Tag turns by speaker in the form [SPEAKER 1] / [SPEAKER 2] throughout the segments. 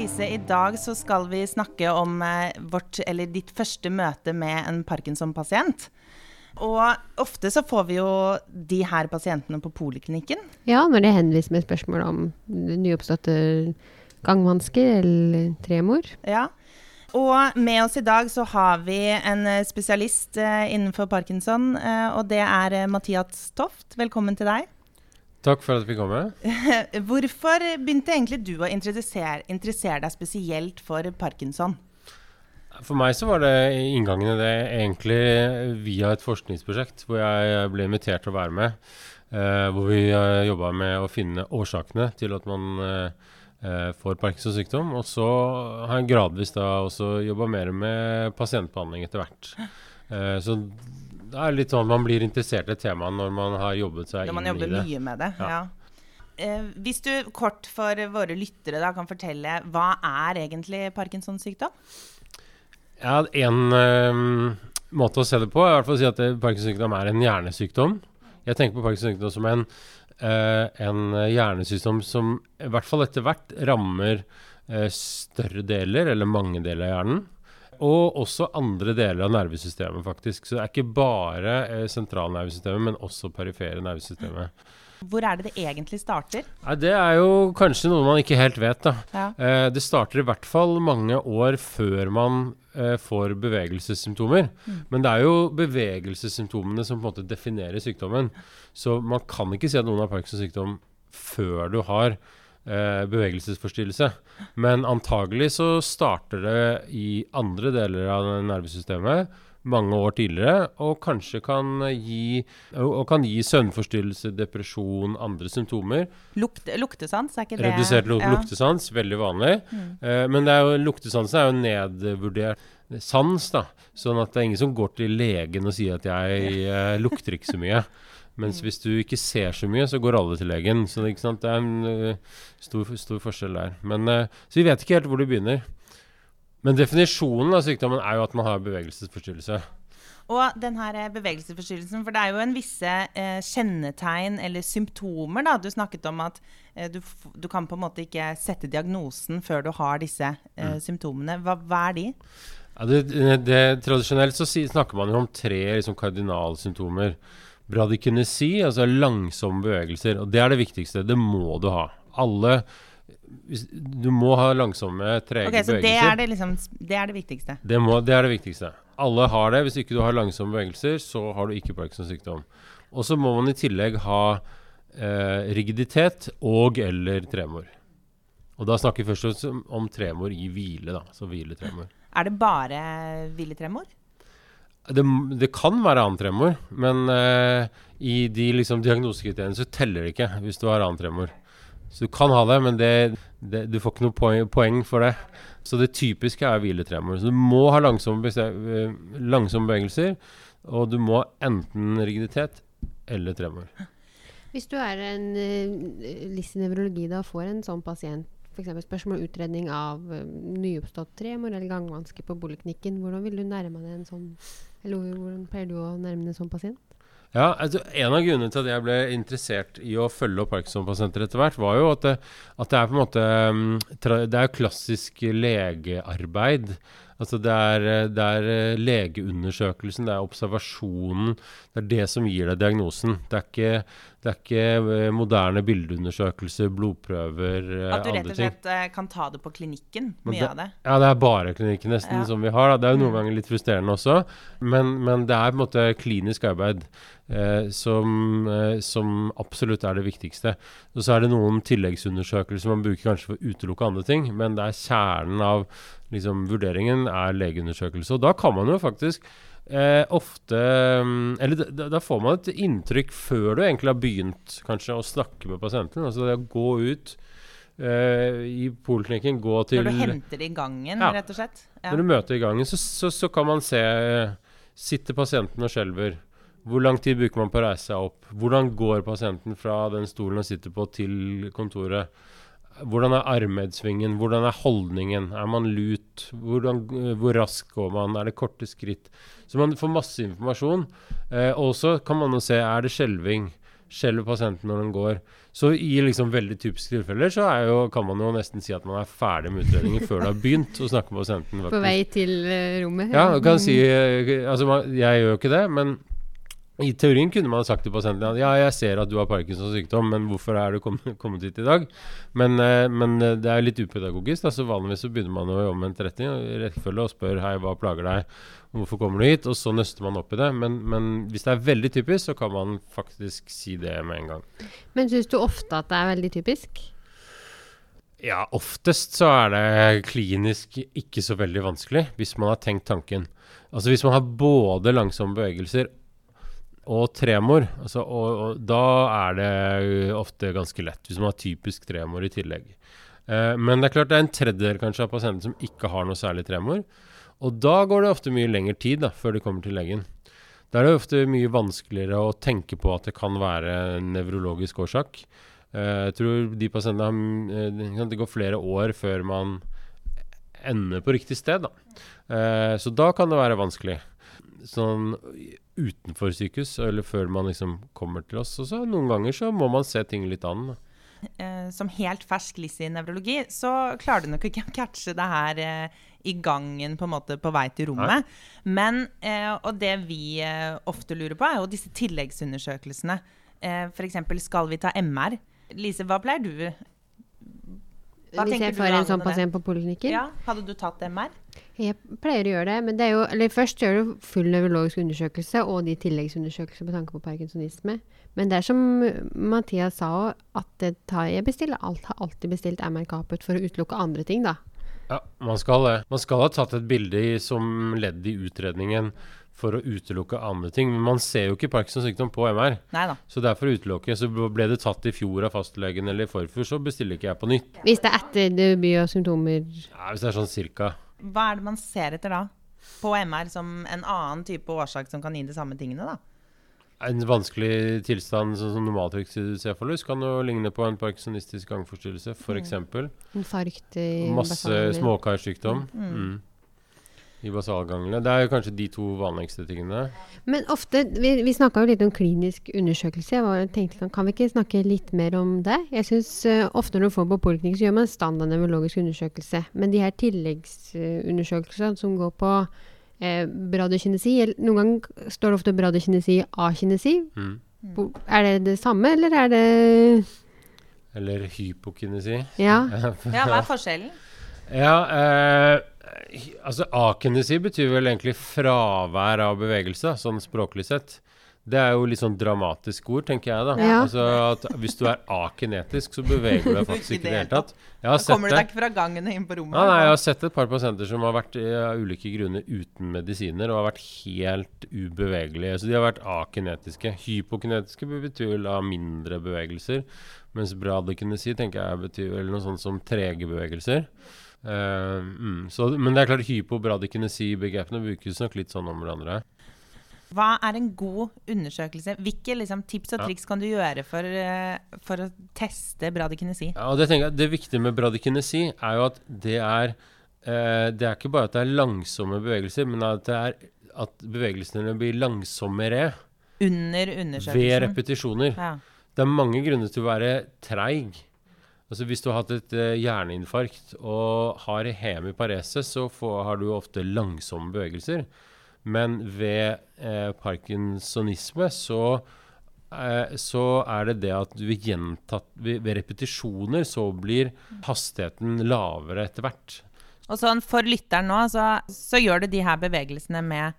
[SPEAKER 1] Lise, i dag så skal vi snakke om eh, vårt, eller ditt første møte med en Parkinson-pasient. Og ofte så får vi jo de her pasientene på poliklinikken.
[SPEAKER 2] Ja, når det henviser med spørsmål om nyoppståtte gangvansker eller tremor.
[SPEAKER 1] Ja. Og med oss i dag så har vi en eh, spesialist eh, innenfor parkinson, og det er Mathias Toft. Velkommen til deg.
[SPEAKER 3] Takk for at vi kom med.
[SPEAKER 1] Hvorfor begynte egentlig du å interessere, interessere deg spesielt for parkinson?
[SPEAKER 3] For meg så var det inngangen i det egentlig via et forskningsprosjekt hvor jeg ble invitert til å være med. Eh, hvor vi uh, jobba med å finne årsakene til at man eh, eh, får Parkinsons sykdom. Og så har jeg gradvis da også jobba mer med pasientbehandling etter hvert. Eh, så det er litt sånn man blir interessert i temaet når man har jobbet seg inn i det.
[SPEAKER 1] Når man jobber mye med det.
[SPEAKER 3] Ja.
[SPEAKER 1] Ja. Eh, hvis du kort for våre lyttere da kan fortelle, hva er egentlig Parkinsons sykdom?
[SPEAKER 3] Ja, En eh, måte å se det på er i hvert fall å si at Parkinsons sykdom er en hjernesykdom. Jeg tenker på Parkinsons sykdom som en, eh, en hjernesykdom som i hvert fall etter hvert rammer eh, større deler, eller mange deler av hjernen. Og også andre deler av nervesystemet, faktisk. Så det er ikke bare eh, sentralnervesystemet, men også perifere nervesystemet.
[SPEAKER 1] Hvor er det det egentlig starter?
[SPEAKER 3] Nei, det er jo kanskje noe man ikke helt vet, da.
[SPEAKER 1] Ja.
[SPEAKER 3] Eh, det starter i hvert fall mange år før man eh, får bevegelsessymptomer. Men det er jo bevegelsessymptomene som på en måte definerer sykdommen. Så man kan ikke si at noen har Parkinsons sykdom før du har bevegelsesforstyrrelse. Men antagelig så starter det i andre deler av nervesystemet mange år tidligere, og kanskje kan gi, og, kan gi søvnforstyrrelse, depresjon, andre symptomer.
[SPEAKER 1] Lukt, luktesans, er ikke det
[SPEAKER 3] Redusert luk
[SPEAKER 1] Ja.
[SPEAKER 3] luktesans, veldig vanlig. Eh, men det er jo, luktesansen er jo nedvurdert sans, da. Sånn at det er ingen som går til legen og sier at jeg eh, lukter ikke så mye. Mens hvis du ikke ser så mye, så går alle til legen. Så det, det er en uh, stor, stor forskjell der. Men, uh, så vi vet ikke helt hvor det begynner. Men definisjonen av sykdommen er jo at man har bevegelsesforstyrrelse.
[SPEAKER 1] Og den her eh, bevegelsesforstyrrelsen, for det er jo en visse eh, kjennetegn eller symptomer, da. Du snakket om at eh, du, du kan på en måte ikke sette diagnosen før du har disse eh, symptomene. Hva, hva er de?
[SPEAKER 3] Ja, det, det, tradisjonelt så si, snakker man jo om tre liksom, kardinalsymptomer. Bradykinesi, altså langsomme bevegelser. Og det er det viktigste. Det må du ha. Alle Du må ha langsomme, trege
[SPEAKER 1] Ok, Så det er det, liksom, det er det viktigste.
[SPEAKER 3] Det, må, det er det viktigste. Alle har det. Hvis ikke du har langsomme bevegelser, så har du ikke Parkinsons sykdom. Og så må man i tillegg ha eh, rigiditet og eller tremor. Og da snakker vi først og fremst om, om tremor i hvile, da. Så hviletremor.
[SPEAKER 1] Er det bare hviletremor?
[SPEAKER 3] Det, det kan være annen tremor, men uh, i de liksom, diagnosekriteriene så teller det ikke hvis du har annen tremor. Så du kan ha det, men det, det, du får ikke noe poeng, poeng for det. Så det typiske er hviletremor. Så du må ha langsomme, eh, langsomme bevegelser, og du må ha enten rigiditet eller tremor.
[SPEAKER 2] Hvis du er en uh, list i nevrologi og får en sånn pasient, f.eks. spørsmål utredning av uh, nyoppstått tremor eller gangvansker på poliklinikken, hvordan vil du nærme deg en sånn Eller hvordan pleier du å nærme deg som pasient?
[SPEAKER 3] Ja, altså En av grunnene til at jeg ble interessert i å følge opp Parkinson-pasienter etter hvert, var jo at det, at det er på en måte mm, Det er klassisk legearbeid. Altså det er, eh, det er eh, legeundersøkelsen, det er observasjonen. Det er det som gir deg diagnosen. Det er ikke, det er ikke eh, moderne bildeundersøkelser, blodprøver, andre ting.
[SPEAKER 1] At du rett og slett eh, kan ta det på klinikken? Mye
[SPEAKER 3] det-
[SPEAKER 1] av det?
[SPEAKER 3] Ja, det er bare klinikken nesten
[SPEAKER 1] Ja.
[SPEAKER 3] som vi har. Da. Det er jo noen
[SPEAKER 1] Mm.
[SPEAKER 3] ganger litt frustrerende også, men, men det er på en måte klinisk arbeid eh, som, eh, som absolutt er det viktigste. Og så er det noen tilleggsundersøkelser man bruker kanskje for å utelukke andre ting, men det er kjernen av liksom, vurderingen er legeundersøkelse. Og da kan man jo faktisk Eh, ofte mm, Eller da, da får man et inntrykk før du egentlig har begynt kanskje å snakke med pasienten. Altså det å gå ut eh, i poliklinikken, gå til
[SPEAKER 1] Når du henter det i gangen,
[SPEAKER 3] Ja.
[SPEAKER 1] rett og slett? Ja.
[SPEAKER 3] Når du møter i gangen, så, så, så kan man se Sitter pasienten og skjelver? Hvor lang tid bruker man på å reise seg opp? Hvordan går pasienten fra den stolen han sitter på, til kontoret? Hvordan er armhedsvingen? Hvordan er holdningen? Er man lut? Hvordan, eh, hvor raskt går man? Er det korte skritt? Så man får masse informasjon. Eh, og så kan man jo se er det skjelving. skjelver pasienten når den går. Så i liksom veldig typiske tilfeller så jo, kan man jo nesten si at man er ferdig med utredningen før du har begynt å snakke med pasienten.
[SPEAKER 2] På vei til uh, rommet?
[SPEAKER 3] Ja, du kan si eh, Altså, jeg gjør jo ikke det, men i teorien kunne man sagt til pasienten at ja, jeg ser at du har Parkinsons sykdom, men hvorfor er du kommet, hit i dag? Men, eh, men, eh, det er litt upedagogisk. Altså Vanligvis så begynner man i omvendt rekkefølge og spør hei, hva plager deg, hvorfor kommer du hit? Og så nøster man opp i det. Men, men, hvis det er veldig typisk, så kan man faktisk si det med en gang.
[SPEAKER 2] Men syns du ofte at det er veldig typisk?
[SPEAKER 3] Ja, oftest så er det klinisk ikke så veldig vanskelig, hvis man har tenkt tanken. Altså Hvis man har både langsomme bevegelser og tremor, altså, og, og, da er det ofte ganske lett, hvis man har typisk tremor i tillegg. Eh, men det er klart det er en tredjedel kanskje av pasientene som ikke har noe særlig tremor. Og da går det ofte mye lengre tid da, før de kommer til legen. Da er det ofte mye vanskeligere å tenke på at det kan være en nevrologisk årsak. Eh, jeg tror de pasientene har, Det går flere år før man ender på riktig sted. Da. Eh, så da kan det være vanskelig sånn utenfor sykehus, eller før man liksom kommer til oss. Og så noen ganger så må man se ting litt an.
[SPEAKER 1] Eh, som helt fersk liss i nevrologi, så klarer du nok ikke å catche det her eh, i gangen på en måte på vei til rommet. Nei. Men, eh, og det vi ofte lurer på, er jo disse tilleggsundersøkelsene. Eh, F.eks. skal vi ta MR? Lise, hva pleier du
[SPEAKER 2] hva Hvis jeg får en sånn pasient på poliklinikken?
[SPEAKER 1] Ja, Hadde du tatt MR?
[SPEAKER 2] Jeg pleier å gjøre det. men det er jo, eller Først gjør du full nevrologisk undersøkelse og de tilleggsundersøkelser med tanke på parkinsonisme. Men det er som Mathias sa, at tar, jeg bestiller alt, har alltid bestilt MR-kapet for å utelukke andre ting. da.
[SPEAKER 3] Ja, man skal det. Man skal ha tatt et bilde i, som ledd i utredningen for å utelukke andre ting. Men man ser jo ikke Parkinsons sykdom på MR.
[SPEAKER 1] Neida.
[SPEAKER 3] Så derfor utelukke. Så ble det tatt i fjor av fastlegen eller i forfjor, så bestiller ikke jeg på nytt.
[SPEAKER 2] Hvis det er etter debut og symptomer?
[SPEAKER 3] Ja, hvis det er sånn cirka.
[SPEAKER 1] Hva er det man ser etter da? På MR som en annen type årsak som kan gi de samme tingene, da?
[SPEAKER 3] En vanskelig tilstand sånn som normaltrykkscefalus kan jo ligne på en parkinsonistisk gangforstyrrelse, f.eks. Mm.
[SPEAKER 2] Infarkt
[SPEAKER 3] i Masse småkarsykdom. Mm. Mm i basalganglene. Det er jo kanskje de to vanligste tingene.
[SPEAKER 2] Men ofte, Vi, vi snakka jo litt om klinisk undersøkelse. Jeg tenkte, kan, vi ikke snakke litt mer om det? Jeg synes uh, Ofte når du får på poliklinikk, så gjør man standard nevrologisk undersøkelse. Men de her tilleggsundersøkelsene som går på eh, bradykinesi Noen ganger står det ofte bradykinesi akinesi. Mm. Er det det samme, eller er det
[SPEAKER 3] Eller hypokinesi.
[SPEAKER 2] Ja.
[SPEAKER 1] ja, hva er forskjellen?
[SPEAKER 3] Ja, eh, altså Akinesi betyr vel egentlig fravær av bevegelse, sånn språklig sett. Det er jo litt sånn dramatisk ord, tenker jeg. da.
[SPEAKER 2] Ja.
[SPEAKER 3] Altså at Hvis du er akinetisk, så beveger du deg faktisk ikke i det hele tatt.
[SPEAKER 1] da kommer du deg ikke fra gangen inn på rommet.
[SPEAKER 3] Ja, nei, Jeg har sett et par pasienter som har vært av ulike grunner uten medisiner og har vært helt ubevegelige. Så de har vært akinetiske. Hypokinetiske betyr vel av mindre bevegelser. Mens bradykinesi tenker jeg betyr vel noe sånt som trege bevegelser. Uh, mm, så, men det er klart hypobradikinesi-begrepene brukes nok litt sånn om hverandre.
[SPEAKER 1] Hva er en god undersøkelse? Hvilke liksom, tips og triks ja. kan du gjøre for, uh, for å teste bradykinesi?
[SPEAKER 3] Ja, det, det, viktige med bradykinesi er jo at det er uh, Det er ikke bare at det er langsomme bevegelser, men at, det er, at bevegelsene blir langsommere
[SPEAKER 1] under undersøkelsen.
[SPEAKER 3] Ved repetisjoner. Ja. Det er mange grunner til å være treig. Altså Hvis du har hatt et hjerneinfarkt og har hemiparese, så får, har du ofte langsomme bevegelser. Men ved eh, parkinsonisme så, eh, så, er det det at du gjentatt, ved, ved repetisjoner så blir hastigheten lavere etter hvert.
[SPEAKER 1] Og sånn For lytteren nå, så, så gjør du de her bevegelsene med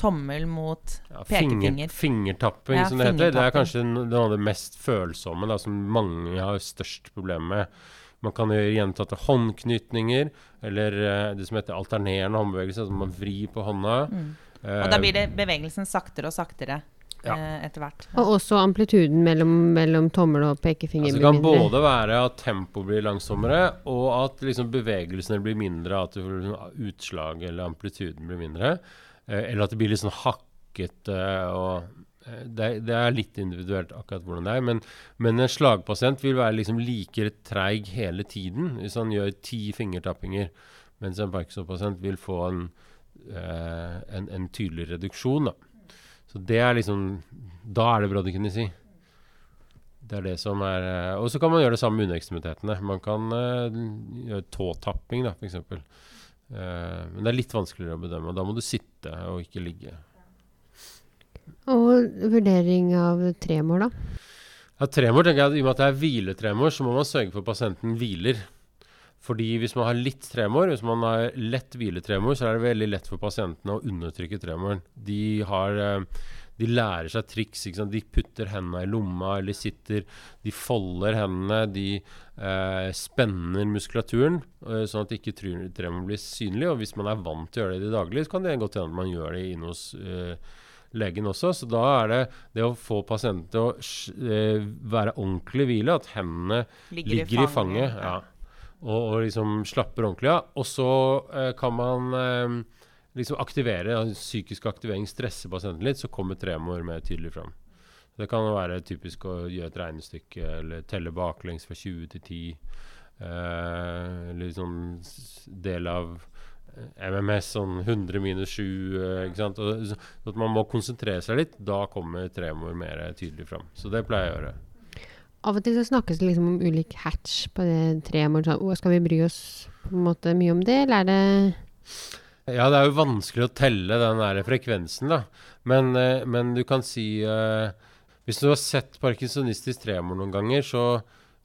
[SPEAKER 1] tommel mot ja, pekefinger. Finger,
[SPEAKER 3] fingertapping, ja, som det heter. Det er kanskje noe av det mest følsomme, da, som mange har størst problemer med. Man kan gjøre gjentatte håndknytninger, eller uh, det som heter alternerende håndbevegelse, altså man vrir på hånda. Mm.
[SPEAKER 1] Uh, og da blir det bevegelsen saktere og saktere. Ja. Uh, etter hvert.
[SPEAKER 2] Og også amplituden mellom, mellom tommel og pekefinger
[SPEAKER 3] altså, blir mindre. Det kan både være at tempoet blir langsommere, og at liksom, bevegelsene blir mindre. At utslaget eller amplituden blir mindre. Eh, eller at det blir litt sånn hakkete. og eh, det, det, er litt individuelt akkurat hvordan det er. Men, men en slagpasient vil være liksom like treig hele tiden hvis han gjør ti fingertappinger. Mens en Parkinson-pasient vil få en, eh, en, en, tydelig reduksjon. Da. Så det er liksom Da er det kunne si. Det er det som er Og så kan man gjøre det samme med underekstremitetene. Man kan gjøre tåtapping, da, f.eks. Uh, men det er litt vanskeligere å bedømme. Da må du sitte og ikke ligge.
[SPEAKER 2] Og vurdering av tremor, da?
[SPEAKER 3] Ja, tremor, tenker jeg at I og med at det er hviletremor, så må man sørge for at pasienten hviler. Fordi hvis man har litt tremor, hvis man har lett hviletremor, så er det veldig lett for pasientene å undertrykke tremoren. De har uh, de lærer seg triks. De putter hendene i lomma eller sitter De folder hendene, de eh, spenner muskulaturen, eh, sånn at ikke tremoren blir synlig. Og hvis man er vant til å gjøre det i det daglige, så kan det godt hende at man gjør det inne hos eh, legen også. Så da er det det å få pasienten til å eh, være ordentlig hvile, at hendene ligger, ligger i fanget. Ja. Og, og, liksom slapper ordentlig av. Og så eh, kan man liksom aktivere, psykisk aktivering stresser pasienten litt, så kommer tremor mer tydelig fram. Det kan være typisk å gjøre et regnestykke eller telle baklengs fra 20 til 10. Eh, eller sånn del av eh, MMS sånn 100 minus 7. Eh, ikke sant? Og, så, at man må konsentrere seg litt. Da kommer tremor mer tydelig fram. Så det pleier jeg å gjøre.
[SPEAKER 2] Av og til så snakkes det liksom om ulik hatch på det tremor. Sånn, skal vi bry oss på en måte mye om det, eller er det
[SPEAKER 3] ja, det er jo vanskelig å telle den der frekvensen, da. Men, eh, men du kan si uh, Hvis du har sett parkinsonistisk tremor noen ganger, så,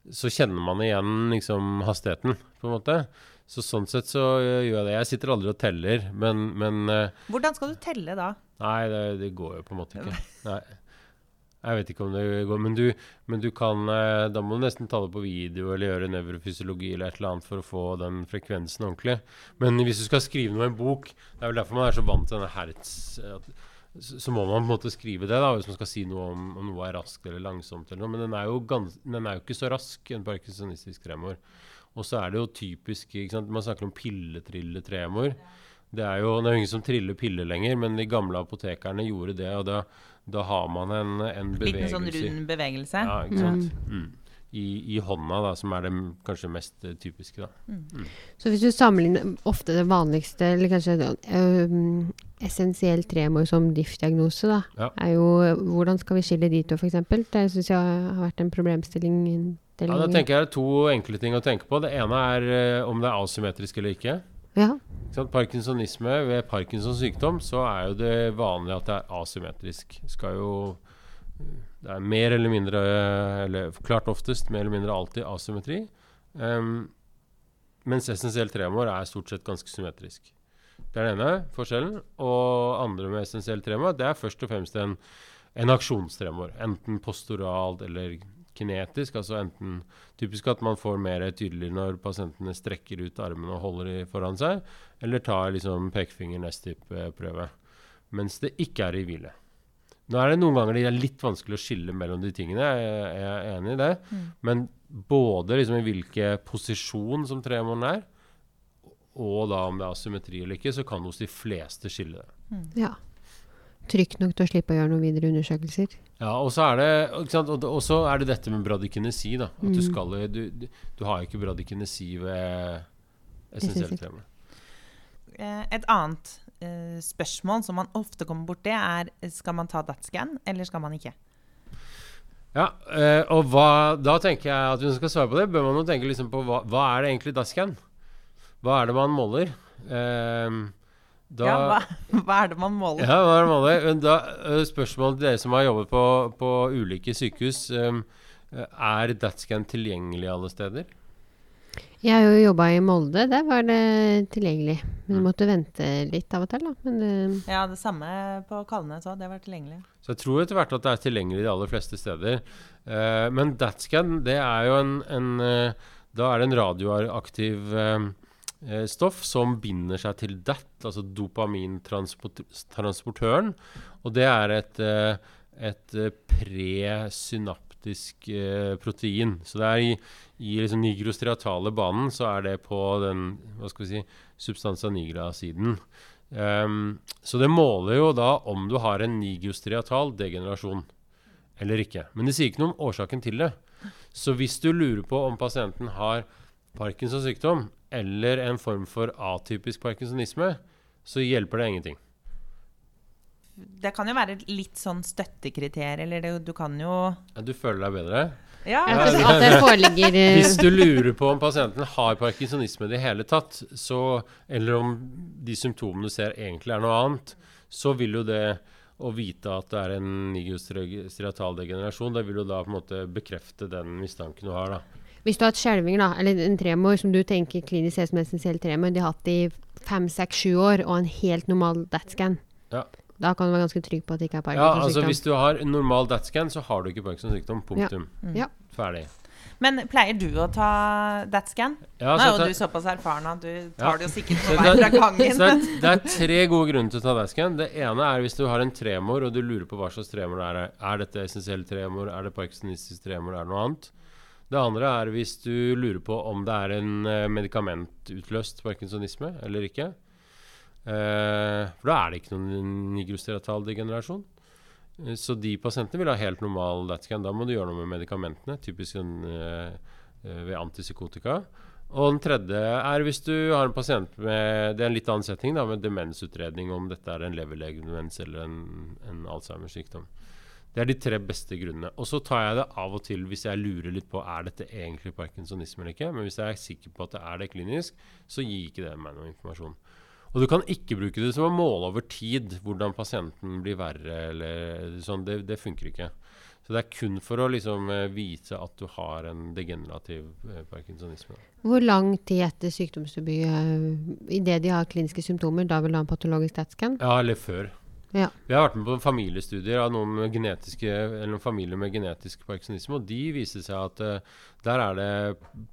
[SPEAKER 3] så, kjenner man igjen liksom hastigheten, på en måte. Så sånn sett så uh, gjør jeg det. Jeg sitter aldri og teller, men, men
[SPEAKER 1] Hvordan skal du telle da?
[SPEAKER 3] Nei, det, det går jo på en måte ikke. Nei. Jeg vet ikke om det går, men du, men du, kan eh, Da må du nesten ta det på video eller gjøre nevrofysiologi eller et eller annet for å få den frekvensen ordentlig. Men hvis du skal skrive noe i en bok Det er vel derfor man er så vant til denne hertz at, så må man på en måte skrive det da, hvis man skal si noe om, om noe er raskt eller langsomt. eller noe, Men den er jo, gans, den er jo ikke så rask, en parkinsonistisk tremor. Og så er det jo typisk? Man snakker om pilletrille-tremor. Det er jo det er ingen som triller piller lenger, men de gamle apotekerne gjorde det. og da da har man en, en bevegelse.
[SPEAKER 1] Liten sånn rund bevegelse?
[SPEAKER 3] Ja, ikke sant. Mm. Mm. I, I, hånda, da, som er det kanskje mest uh, typiske. Da.
[SPEAKER 2] Mm. mm. Så hvis du sammenligner ofte det vanligste, eller kanskje uh, essensiell tremor som DIF-diagnose, da, ja. er jo hvordan skal vi skille de to, f.eks.? Det syns jeg har vært en problemstilling.
[SPEAKER 3] Ja, da tenker jeg det er to enkle ting å tenke på. Det ene er uh, om det er asymmetrisk eller ikke.
[SPEAKER 2] Ja.
[SPEAKER 3] Parkinsonisme ved Parkinsons sykdom så er jo det vanlig at det er asymmetrisk. Skal jo Det er mer eller mindre, eller klart oftest, mer eller mindre alltid asymmetri. Um, mens essensiell tremor er stort sett ganske symmetrisk. Det er den ene forskjellen. Og andre med essensiell tremor, det er først og fremst en, en aksjonstremor. Enten posturalt eller kinetisk, altså enten typisk at man får mer tydelig når pasientene strekker ut armene og holder de foran seg, eller tar liksom pekefinger nest-type-prøve. Mens det ikke er i hvile. Nå er det noen ganger det er litt vanskelig å skille mellom de tingene, jeg, jeg er enig i det. Mm. Men både liksom i hvilken posisjon som tremoren er, og da om det er asymmetri eller ikke, så kan hos de fleste skille det.
[SPEAKER 2] Mm. Ja. Trygt nok til å slippe å gjøre noen videre undersøkelser.
[SPEAKER 3] Ja, og så er det, og så er det dette med bradykinesi. da, at mm. du, skal, du, du, har ikke bradykinesi ved essensielle tremor.
[SPEAKER 1] Eh, et annet uh, spørsmål som man ofte kommer borti, er skal man ta DAT-scan, eller skal man ikke?
[SPEAKER 3] Ja, uh, og hva, da tenker jeg at hvis man skal svare på det, bør man jo tenke liksom på hva, hva er det egentlig DAT-scan? Hva er det man måler? Uh,
[SPEAKER 1] da, ja, hva, hva, er det man måler?
[SPEAKER 3] Ja, hva er det man måler? Da, spørsmålet til dere som har jobbet på, på ulike sykehus. Um, er DAT-scan tilgjengelig alle steder?
[SPEAKER 2] Jeg har jo jobba i Molde. Der var det tilgjengelig. Men du mm. måtte vente litt av og til, da. Men,
[SPEAKER 1] uh, ja, det samme på Kalnes òg. Det var tilgjengelig.
[SPEAKER 3] Så jeg tror etter hvert at det er tilgjengelig de aller fleste steder. Uh, men DAT-scan, det er jo en, en uh, Da er det en radioaktiv Eh, stoff som binder seg til DAT, altså dopamintransportøren. Og det er et, eh, et eh, presynaptisk protein. Så det er i, i liksom nigrostriatale banen så er det på den hva skal vi si, substansa nigra-siden. Um, så det måler jo da om du har en nigrostriatal degenerasjon eller ikke. Men det sier ikke noe om årsaken til det. Så hvis du lurer på om pasienten har Parkinsons sykdom, eller en form for atypisk parkinsonisme, så hjelper det ingenting.
[SPEAKER 1] Det kan jo være litt sånn støttekriterier, eller det, du kan jo
[SPEAKER 3] ja, Du føler deg bedre?
[SPEAKER 1] Ja,
[SPEAKER 3] Ja,
[SPEAKER 2] det, at det foreligger eh,
[SPEAKER 3] Hvis du lurer på om pasienten har parkinsonisme i det hele tatt, så, eller om de symptomene du ser egentlig er noe annet, så vil jo det å vite at det er en nigiostriatal degenerasjon, det vil jo da på en måte bekrefte den mistanken du har. da.
[SPEAKER 2] Hvis du har hatt skjelving, da, eller en tremor som du tenker klinisk sett som essensiell tremor, de har hatt i fem, seks, sju år, og en helt normal DAT-scan,
[SPEAKER 3] Ja.
[SPEAKER 2] da kan du være ganske trygg på at det ikke er
[SPEAKER 3] Ja, altså. Hvis du har en normal DAT-scan, så har du ikke Parkinsons sykdom. Punktum.
[SPEAKER 2] Ja.
[SPEAKER 3] Ferdig.
[SPEAKER 1] Men pleier du å ta DAT-scan?
[SPEAKER 3] Ja,
[SPEAKER 1] Nå er jo du såpass erfaren at du
[SPEAKER 3] Ja.
[SPEAKER 1] tar det jo sikkert på vei fra gangen.
[SPEAKER 3] så det, er, det er tre gode grunner til å ta DAT-scan. Det ene er hvis du har en tremor og du lurer på hva slags tremor det er. Er dette essensiell tremor? Er det parkinsonistisk tremor? Er det noe annet? Det andre er hvis du lurer på om det er en eh, medikamentutløst parkinsonisme eller ikke. Eh, for da er det ikke noen nigrostriatal degenerasjon. Eh, Så de pasientene vil ha helt normal DAT-scan. Da må du gjøre noe med medikamentene, typisk ved antipsykotika. Og den tredje er hvis du har en pasient med Det er en litt annen setting, da, med demensutredning om dette er en leverlegemens eller en, en Alzheimers sykdom. Det er de tre beste grunnene. Og så tar jeg det av og til hvis jeg lurer litt på er dette egentlig parkinsonisme eller ikke. Men hvis jeg er sikker på at det er det klinisk, så gir ikke det meg noe informasjon. Og du kan ikke bruke det som å måle over tid hvordan pasienten blir verre eller sånn. Det, det funker ikke. Så det er kun for å liksom eh, vise at du har en degenerativ eh, parkinsonisme.
[SPEAKER 2] Hvor lang tid etter sykdomsdebut, uh, idet de har kliniske symptomer, da vil du ha en patologisk DAT-scan?
[SPEAKER 3] Ja, eller før.
[SPEAKER 2] Ja.
[SPEAKER 3] Vi har vært med på familiestudier av noen, noen familier med genetisk parkinsonisme, og de viser seg at uh, der er det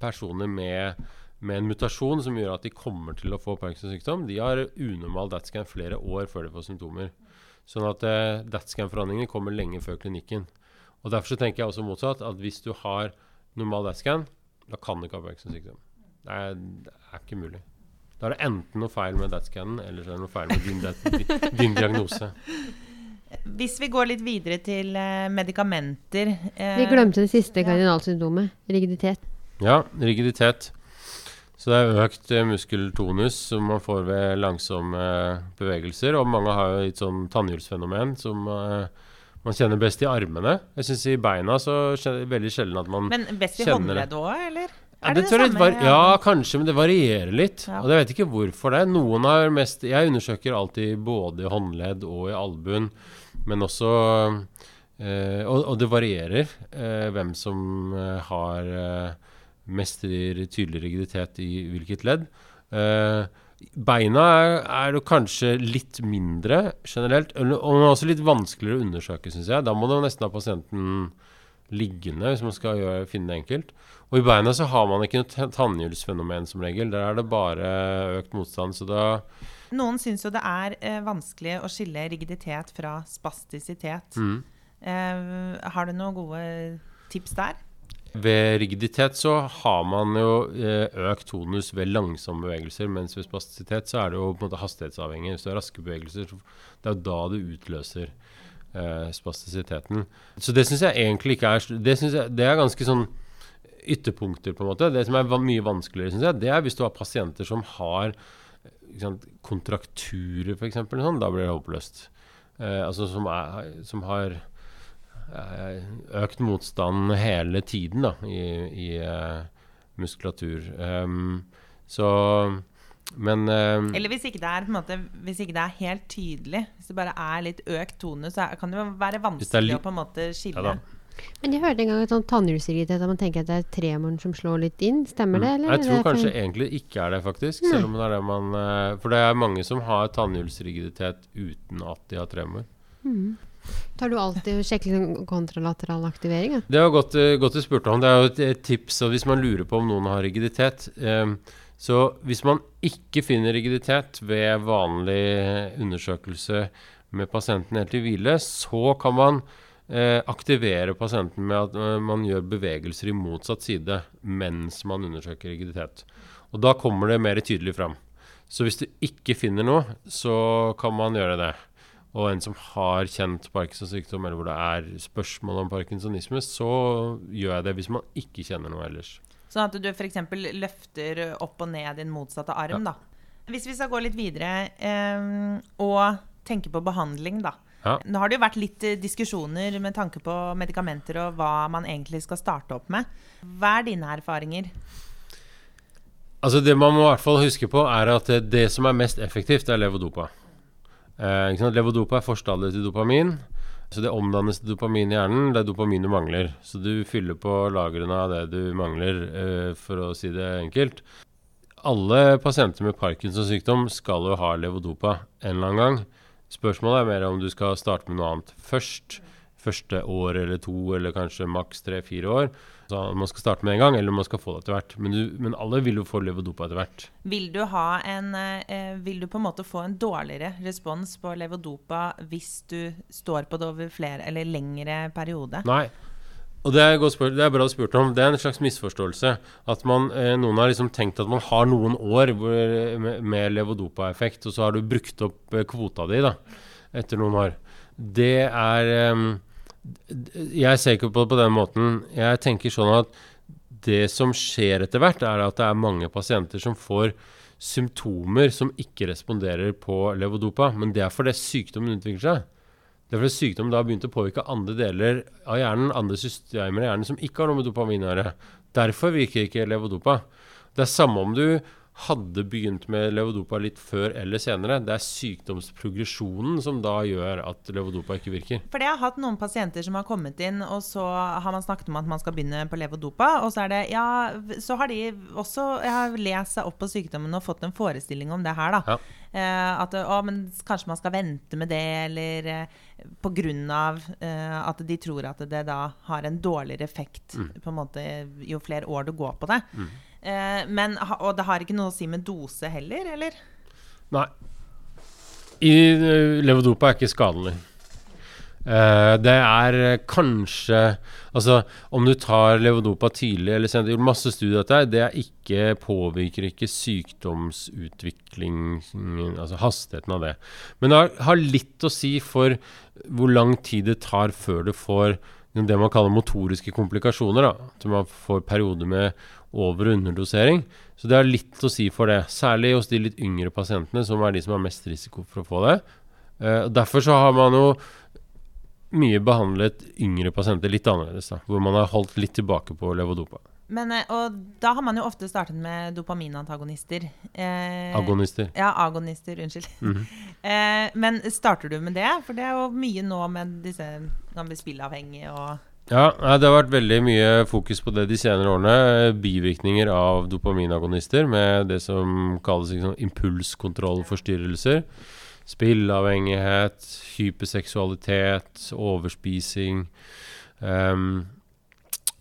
[SPEAKER 3] personer med, med en mutasjon som gjør at de kommer til å få Parkinsons sykdom. De har unormal DAT-scan flere år før de får symptomer. Sånn at uh, datscan-forhandlingene kommer lenge før klinikken. Og Derfor så tenker jeg også motsatt, at hvis du har normal DAT-scan, da kan du ikke ha Parkinsons sykdom. Det er, det er ikke mulig. Da er det enten noe feil med DAT-scannen, eller så er det noe feil med din, dat- din diagnose.
[SPEAKER 1] Hvis vi går litt videre til eh, medikamenter eh,
[SPEAKER 2] Vi glemte det siste
[SPEAKER 1] ja.
[SPEAKER 2] kardinalsymptomet, rigiditet.
[SPEAKER 3] Ja, rigiditet. Så det er økt eh, muskeltonus som man får ved langsomme eh, bevegelser. Og mange har jo et sånn tannhjulsfenomen som eh, man kjenner best i armene. Jeg syns i beina så er det veldig sjelden at man kjenner
[SPEAKER 1] Men best i
[SPEAKER 3] håndleddet
[SPEAKER 1] håndledd òg, eller? Er
[SPEAKER 3] det det, det
[SPEAKER 1] samme?
[SPEAKER 3] ja, kanskje, men det varierer litt.
[SPEAKER 1] Ja.
[SPEAKER 3] Og jeg vet ikke hvorfor det. Noen har mest Jeg undersøker alltid både i håndledd og i albuen, men også eh, og, og det varierer eh, hvem som eh, har eh, mest tydelig rigiditet i hvilket ledd. Eh, beina er, er kanskje litt mindre generelt, og også litt vanskeligere å undersøke, syns jeg. Da må du nesten ha pasienten liggende hvis man skal gjøre, finne det enkelt. Og i beina så har man ikke noe tannhjulsfenomen som regel. Der er det bare økt motstand. Så da
[SPEAKER 1] Noen syns jo det er eh, vanskelig å skille rigiditet fra spastisitet.
[SPEAKER 3] mm.
[SPEAKER 1] Eh, har du noen gode tips der?
[SPEAKER 3] Ved rigiditet så har man jo eh, økt tonus ved langsomme bevegelser, mens ved spastisitet så er det jo på en måte hastighetsavhengig. Hvis du har raske bevegelser, det er jo da du utløser eh, spastisiteten. Så det syns jeg egentlig ikke er Det, jeg, det er ganske sånn ytterpunkter, på en måte. Det som er mye vanskeligere, syns jeg, det er hvis du har pasienter som har sant, kontrakturer, f.eks. Sånn, da blir det håpløst. Eh, altså som, er, som har eh, økt motstand hele tiden da, i, i eh, muskulatur. Um, så Men uh,
[SPEAKER 1] Eller hvis ikke, det er, på en måte, hvis ikke det er helt tydelig, hvis det bare er litt økt tone, så er, kan det jo være
[SPEAKER 3] det
[SPEAKER 1] vanskelig
[SPEAKER 3] li-
[SPEAKER 1] å på en måte skille.
[SPEAKER 3] Ja
[SPEAKER 2] Men jeg hørte en gang et sånn tannhjulsrigiditet at man tenker at det er tremoren som slår litt inn. Stemmer det,
[SPEAKER 3] Mm.
[SPEAKER 2] eller?
[SPEAKER 3] Jeg tror
[SPEAKER 2] det
[SPEAKER 3] kanskje egentlig ikke er det, faktisk. Selv om det er det man eh, For det er mange som har tannhjulsrigiditet uten at de har tremor.
[SPEAKER 2] Mm. Tar du alltid og sjekker liksom kontralateral aktivering? Ja?
[SPEAKER 3] Det var godt, eh, godt du spurte om. Det er jo et, et tips og hvis man lurer på om noen har rigiditet. ehm, så hvis man ikke finner rigiditet ved vanlig undersøkelse med pasienten helt i hvile, så kan man eh, aktivere pasienten med at eh, man gjør bevegelser i motsatt side mens man undersøker rigiditet. Og da kommer det mer tydelig fram. Så hvis du ikke finner noe, så kan man gjøre det. Og en som har kjent Parkinsons sykdom, eller hvor det er spørsmål om parkinsonisme, så gjør jeg det hvis man ikke kjenner noe ellers.
[SPEAKER 1] Sånn at du f.eks. løfter opp og ned din motsatte arm, da. Hvis vi skal gå litt videre eh, og tenke på behandling, da.
[SPEAKER 3] Ja.
[SPEAKER 1] Nå har det jo vært litt eh, diskusjoner med tanke på medikamenter og hva man egentlig skal starte opp med. Hva er dine erfaringer?
[SPEAKER 3] Altså Det man må i hvert fall huske på, er at det som er mest effektivt, er levodopa. Eh? Levodopa er forstadiet til dopamin. Så det omdannes til dopamin i hjernen. Det er dopamin du mangler. Så du fyller på lagrene av det du mangler, eh, for å si det enkelt. Alle pasienter med Parkinsons sykdom skal jo ha levodopa en eller annen gang. Spørsmålet er mer om du skal starte med noe annet først. Første år eller to, eller kanskje maks tre-fire år. Så om man skal starte med en gang, eller om man skal få det etter hvert. Men, du, men alle vil jo få levodopa etter hvert.
[SPEAKER 1] Vil du, ha en, eh, vil du på en måte få en dårligere respons på levodopa hvis du står på det over flere eller lengre periode?
[SPEAKER 3] Nei. Og det er, godt spurt, det er bra spurt om. Det er en slags misforståelse. At man, eh, noen har liksom tenkt at man har noen år hvor, med, med levodopa-effekt, og så har du brukt opp eh, kvota di da, etter noen år. Det er eh, Jeg ser ikke på det på den måten. Jeg tenker sånn at det som skjer etter hvert, er at det er mange pasienter som får symptomer som ikke responderer på levodopa. Men det er fordi sykdommen utvikler seg. Det er fordi sykdommen da har begynt å påvirke andre deler av hjernen, andre systemer i hjernen som ikke har noe med dopamin å gjøre. Derfor virker ikke levodopa. Det er samme om du hadde begynt med levodopa litt før eller senere. Det er sykdomsprogresjonen som da gjør at levodopa ikke virker.
[SPEAKER 1] For jeg har hatt noen pasienter som har kommet inn, og så har man snakket om at man skal begynne på levodopa. Og så er det Ja, så har de også Jeg har lest seg opp på sykdommen og fått en forestilling om det her, da.
[SPEAKER 3] Ja.
[SPEAKER 1] Eh, at å, men kanskje man skal vente med det, eller eh, på grunn av eh, at de tror at det da har en dårligere effekt
[SPEAKER 3] Mm.
[SPEAKER 1] på en måte jo flere år du går på det. Eh, men, og det har ikke noe å si med dose heller, eller?
[SPEAKER 3] Nei. I, eh, levodopa er ikke skadelig. Eh, det er eh, kanskje Altså, om du tar levodopa tidlig eller sent, masse studier av dette, det er ikke, påvirker ikke sykdomsutvikling Altså hastigheten av det. Men det har litt å si for hvor lang tid det tar før du får det man kaller motoriske komplikasjoner. da, At man får perioder med over- og underdosering. Så det har litt å si for det. Særlig hos de litt yngre pasientene, som er de som har mest risiko for å få det. Uh, derfor så har man jo mye behandlet yngre pasienter litt annerledes, da, hvor man har holdt litt tilbake på levodopa.
[SPEAKER 1] Men, eh, og da har man jo ofte startet med dopaminantagonister. Eh,
[SPEAKER 3] Agonister.
[SPEAKER 1] Ja, agonister. Unnskyld.
[SPEAKER 3] Mhm.
[SPEAKER 1] eh, men starter du med det? For det er jo mye nå med disse kan bli spillavhengige og
[SPEAKER 3] Ja, det har vært veldig mye fokus på det de senere årene. Bivirkninger av dopaminagonister med det som kalles liksom, impulskontrollforstyrrelser. Spilleavhengighet, hyperseksualitet, overspising. Um,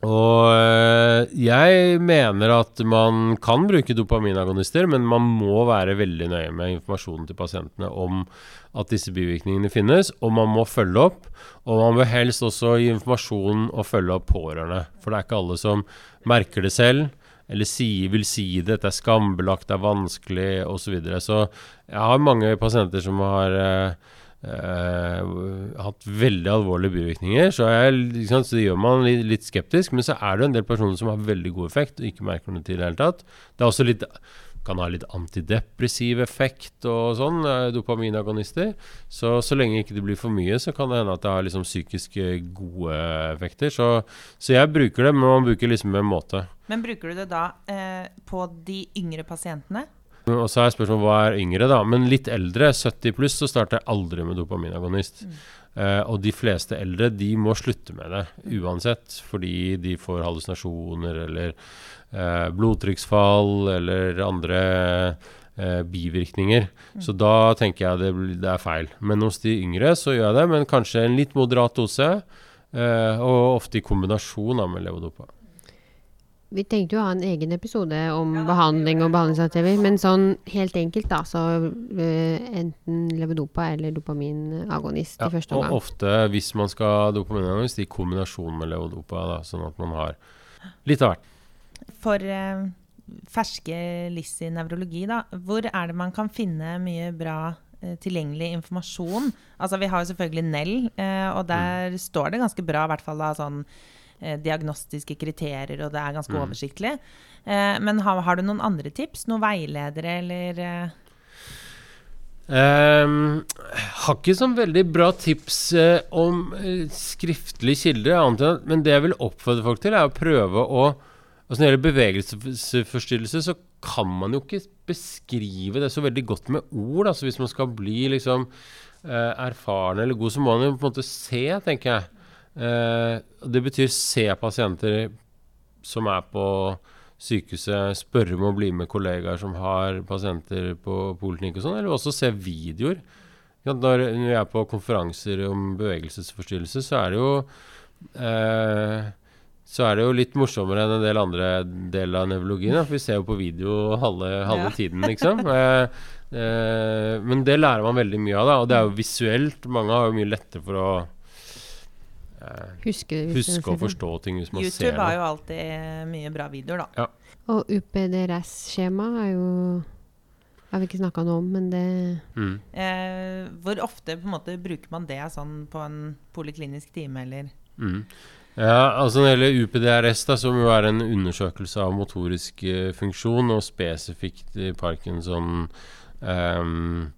[SPEAKER 3] og eh, jeg mener at man kan bruke dopaminagonister, men man må være veldig nøye med informasjonen til pasientene om at disse bivirkningene finnes, og man må følge opp. Og man bør helst også gi informasjon og følge opp pårørende. For det er ikke alle som merker det selv, eller sier, vil si det, dette er skambelagt, det er vanskelig osv. Så, videre. så jeg har mange pasienter som har eh, eh, hatt veldig alvorlige bivirkninger. Så, jeg, sant, så det gjør man litt, litt skeptisk. Men så er det en del personer som har veldig god effekt og ikke merker noe til det hele tatt. Det er også litt kan ha litt antidepressiv effekt og sånn, eh, dopaminagonister. Så så lenge ikke det blir for mye, så kan det hende at det har liksom psykisk gode effekter. Så, så jeg bruker det, men man bruker liksom med en måte.
[SPEAKER 1] Men bruker du det da eh, på de yngre pasientene?
[SPEAKER 3] Og så er spørsmålet hva er yngre, da. Men litt eldre, 70 pluss, så starter jeg aldri med dopaminagonist. Eh, og de fleste eldre de må slutte med det uansett, fordi de får hallusinasjoner eller blodtrykksfall eller andre eh, bivirkninger. Så da tenker jeg det, det er feil. Men hos de yngre så gjør jeg det, men kanskje en litt moderat dose. Eh, og ofte i kombinasjon med levodopa.
[SPEAKER 2] Vi tenkte jo å ha en egen episode om behandling og behandlingsalternativer, men sånn helt enkelt, da, så eh, enten levodopa eller dopaminagonist
[SPEAKER 3] Ja,
[SPEAKER 2] i første
[SPEAKER 3] og
[SPEAKER 2] omgang.
[SPEAKER 3] ofte, hvis man skal ha dopaminagonist, i kombinasjon med levodopa, da, sånn at man har litt av hvert.
[SPEAKER 1] For eh, ferske LIS i nevrologi, da, hvor er det man kan finne mye bra eh, tilgjengelig informasjon? Altså, vi har jo selvfølgelig Nell, eh, og der står det ganske bra, i hvert fall da, sånn eh, diagnostiske kriterier, og det er ganske
[SPEAKER 3] Mm.
[SPEAKER 1] oversiktlig. Eh, men har, har du noen andre tips? Noen veiledere, eller
[SPEAKER 3] Ehm, har ikke sånn veldig bra tips uh, om uh, skriftlige kilder, annet men det jeg vil oppfordre folk til, er å prøve å altså Når det gjelder bevegelsesforstyrrelse, så kan man jo ikke beskrive det så veldig godt med ord. Altså Hvis man skal bli liksom eh, erfaren eller god, så må man jo på en måte se, tenker jeg. Eh, det betyr se pasienter som er på sykehuset, spørre om å bli med kollegaer som har pasienter på poliklinikk og sånn, eller også se videoer. Når, vi er på konferanser om bevegelsesforstyrrelse, så er det jo eh, så er det jo litt morsommere enn en del andre deler av nevrologien. For vi ser jo på video halve, halve
[SPEAKER 1] Ja.
[SPEAKER 3] tiden, liksom. Eh, eh, men det lærer man veldig mye av, da. Og det er jo visuelt. Mange har jo mye lettere for å eh,
[SPEAKER 2] Huske,
[SPEAKER 3] huske og forstå ting hvis man ser det.
[SPEAKER 1] YouTube har jo alltid mye bra videoer, da.
[SPEAKER 2] Og UPDRS-skjema er jo har vi ikke snakka noe om, men det
[SPEAKER 3] Mm.
[SPEAKER 1] Eh, hvor ofte på en måte bruker man det sånn på en poliklinisk time, eller?
[SPEAKER 3] Mm. Ja, altså Når det gjelder UPDRS, da, som jo er en undersøkelse av motorisk eh, funksjon, og spesifikt i Parkinson-funksjoner,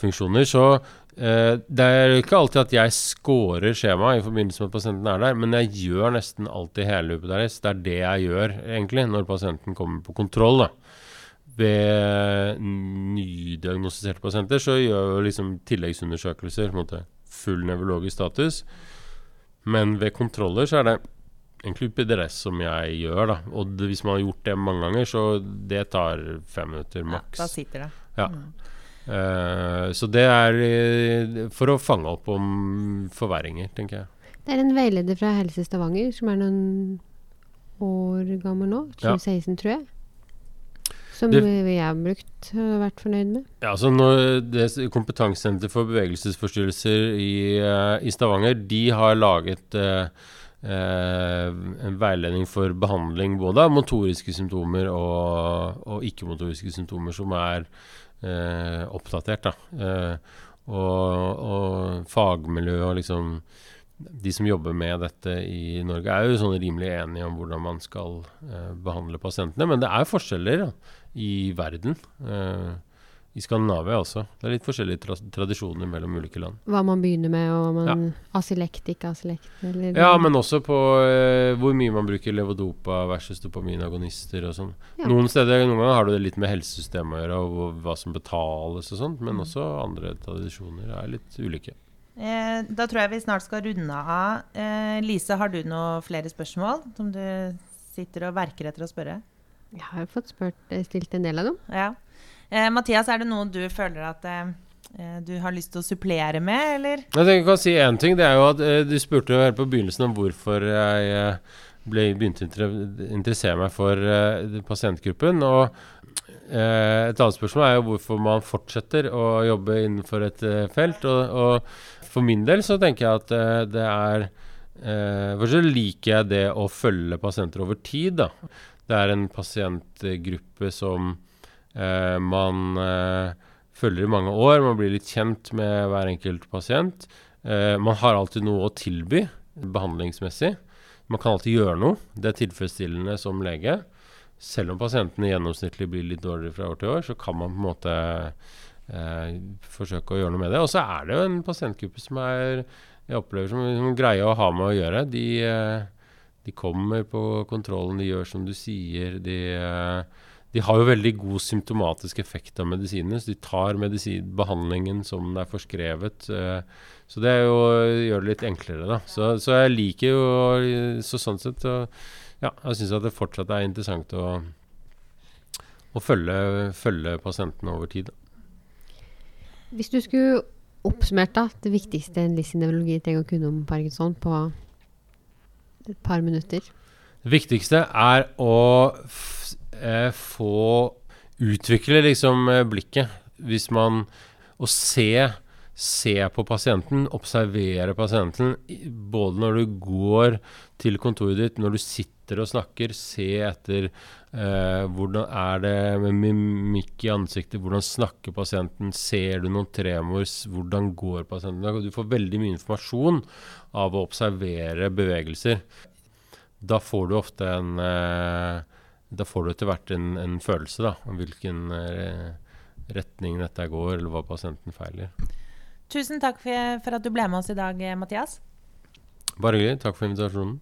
[SPEAKER 3] funksjoner, så uh, det er ikke alltid at jeg scorer skjemaet i forbindelse med at pasienten er der, men jeg gjør nesten alltid hele UPDRS. Det er det jeg gjør egentlig når pasienten kommer på kontroll. da. Ved nydiagnostiserte pasienter så gjør vi liksom tilleggsundersøkelser på en måte full nevrologisk status. Men ved kontroller så er det egentlig UPDRS som jeg gjør, da. Og det, hvis man har gjort det mange ganger, så det tar fem minutter
[SPEAKER 1] Ja,
[SPEAKER 3] maks.
[SPEAKER 1] da sitter det.
[SPEAKER 3] Ja.
[SPEAKER 1] Mm.
[SPEAKER 3] Uh, så det er eh, for å fange opp om forverringer, tenker jeg.
[SPEAKER 2] Det er en veileder fra Helse Stavanger som er noen år gammel nå.
[SPEAKER 3] Ja.
[SPEAKER 2] tror jeg. Som
[SPEAKER 3] Det-
[SPEAKER 2] vi har brukt og vært fornøyd med.
[SPEAKER 3] Ja, altså når det Kompetansesenter for bevegelsesforstyrrelser i, eh, i Stavanger de har laget eh, eh, en veiledning for behandling både av motoriske symptomer og, og ikke-motoriske symptomer som er eh, oppdatert. Da. Eh, og, og fagmiljøet og liksom de som jobber med dette i Norge, er jo sånn rimelig enige om hvordan man skal eh, behandle pasientene. Men det er forskjeller da, i verden. Uh, I Skandinavia også. Det er litt forskjellige tra tradisjoner mellom ulike land.
[SPEAKER 2] Hva man begynner med, og man ja. Asilekt, ikke asilekt. Eller,
[SPEAKER 3] Ja, men også på uh, hvor mye man bruker levodopa versus dopaminagonister og sånn.
[SPEAKER 2] Ja.
[SPEAKER 3] Noen steder noen ganger har du det litt med helsesystemet å gjøre, og hva som betales og sånt, men
[SPEAKER 1] Mm.
[SPEAKER 3] også andre tradisjoner er litt ulike.
[SPEAKER 1] Eh, da tror jeg vi snart skal runde av. Eh, Lise, har du noen flere spørsmål som du sitter og verker etter å spørre?
[SPEAKER 2] Jeg har fått spurt, eh, stilt en del av dem.
[SPEAKER 1] Ja. Eh, Mathias, er det noe du føler at eh, eh, du har lyst til å supplere med, eller?
[SPEAKER 3] Jeg tenker jeg kan si én ting. Det er jo at eh, Du spurte jo helt på begynnelsen om hvorfor jeg eh, ble, begynte å interessere meg for eh, pasientgruppen. Og eh, et annet spørsmål er jo hvorfor man fortsetter å jobbe innenfor et eh, felt. Og, og for min del så tenker jeg at eh, det er eh, Først så liker jeg det å følge pasienter over tid. da. Det er en pasientgruppe som eh, man eh, følger i mange år. Man blir litt kjent med hver enkelt pasient. Eh, man har alltid noe å tilby behandlingsmessig. Man kan alltid gjøre noe. Det er tilfredsstillende som lege. Selv om pasientene gjennomsnittlig blir litt dårligere fra år til år, så kan man på en måte eh, forsøke å gjøre noe med det. Og så er det jo en pasientgruppe som er jeg opplever som, som greier å ha med å gjøre. De, eh, de kommer på kontrollen, de gjør som du sier. De, de har jo veldig god symptomatisk effekt av medisinene, så de tar medisin, behandlingen som det er forskrevet. eh, så det jo, gjør det litt enklere, da. Så, så jeg liker jo Så sånn sett Ja, jeg syns at det fortsatt er interessant å, å følge, følge pasientene over tid.
[SPEAKER 2] Hvis du skulle oppsummert da, det viktigste en liss trenger å kunne om parkinson på et par minutter
[SPEAKER 3] Det viktigste er å eh, få utvikle liksom eh, blikket. Hvis man Å se, se på pasienten, observere pasienten. Både når du går til kontoret ditt, når du sitter og snakker. Se etter eh, hvordan er det med mimikk i ansiktet. Hvordan snakker pasienten? Ser du noen tremors? Hvordan går pasienten? Du får veldig mye informasjon av å observere bevegelser da får du ofte en eh, Da får du etter hvert en, en følelse da, om hvilken eh, retning dette går, eller hva pasienten feiler.
[SPEAKER 1] Tusen takk for at du ble med oss i dag, eh, Mathias.
[SPEAKER 3] Bare hyggelig. Takk for invitasjonen.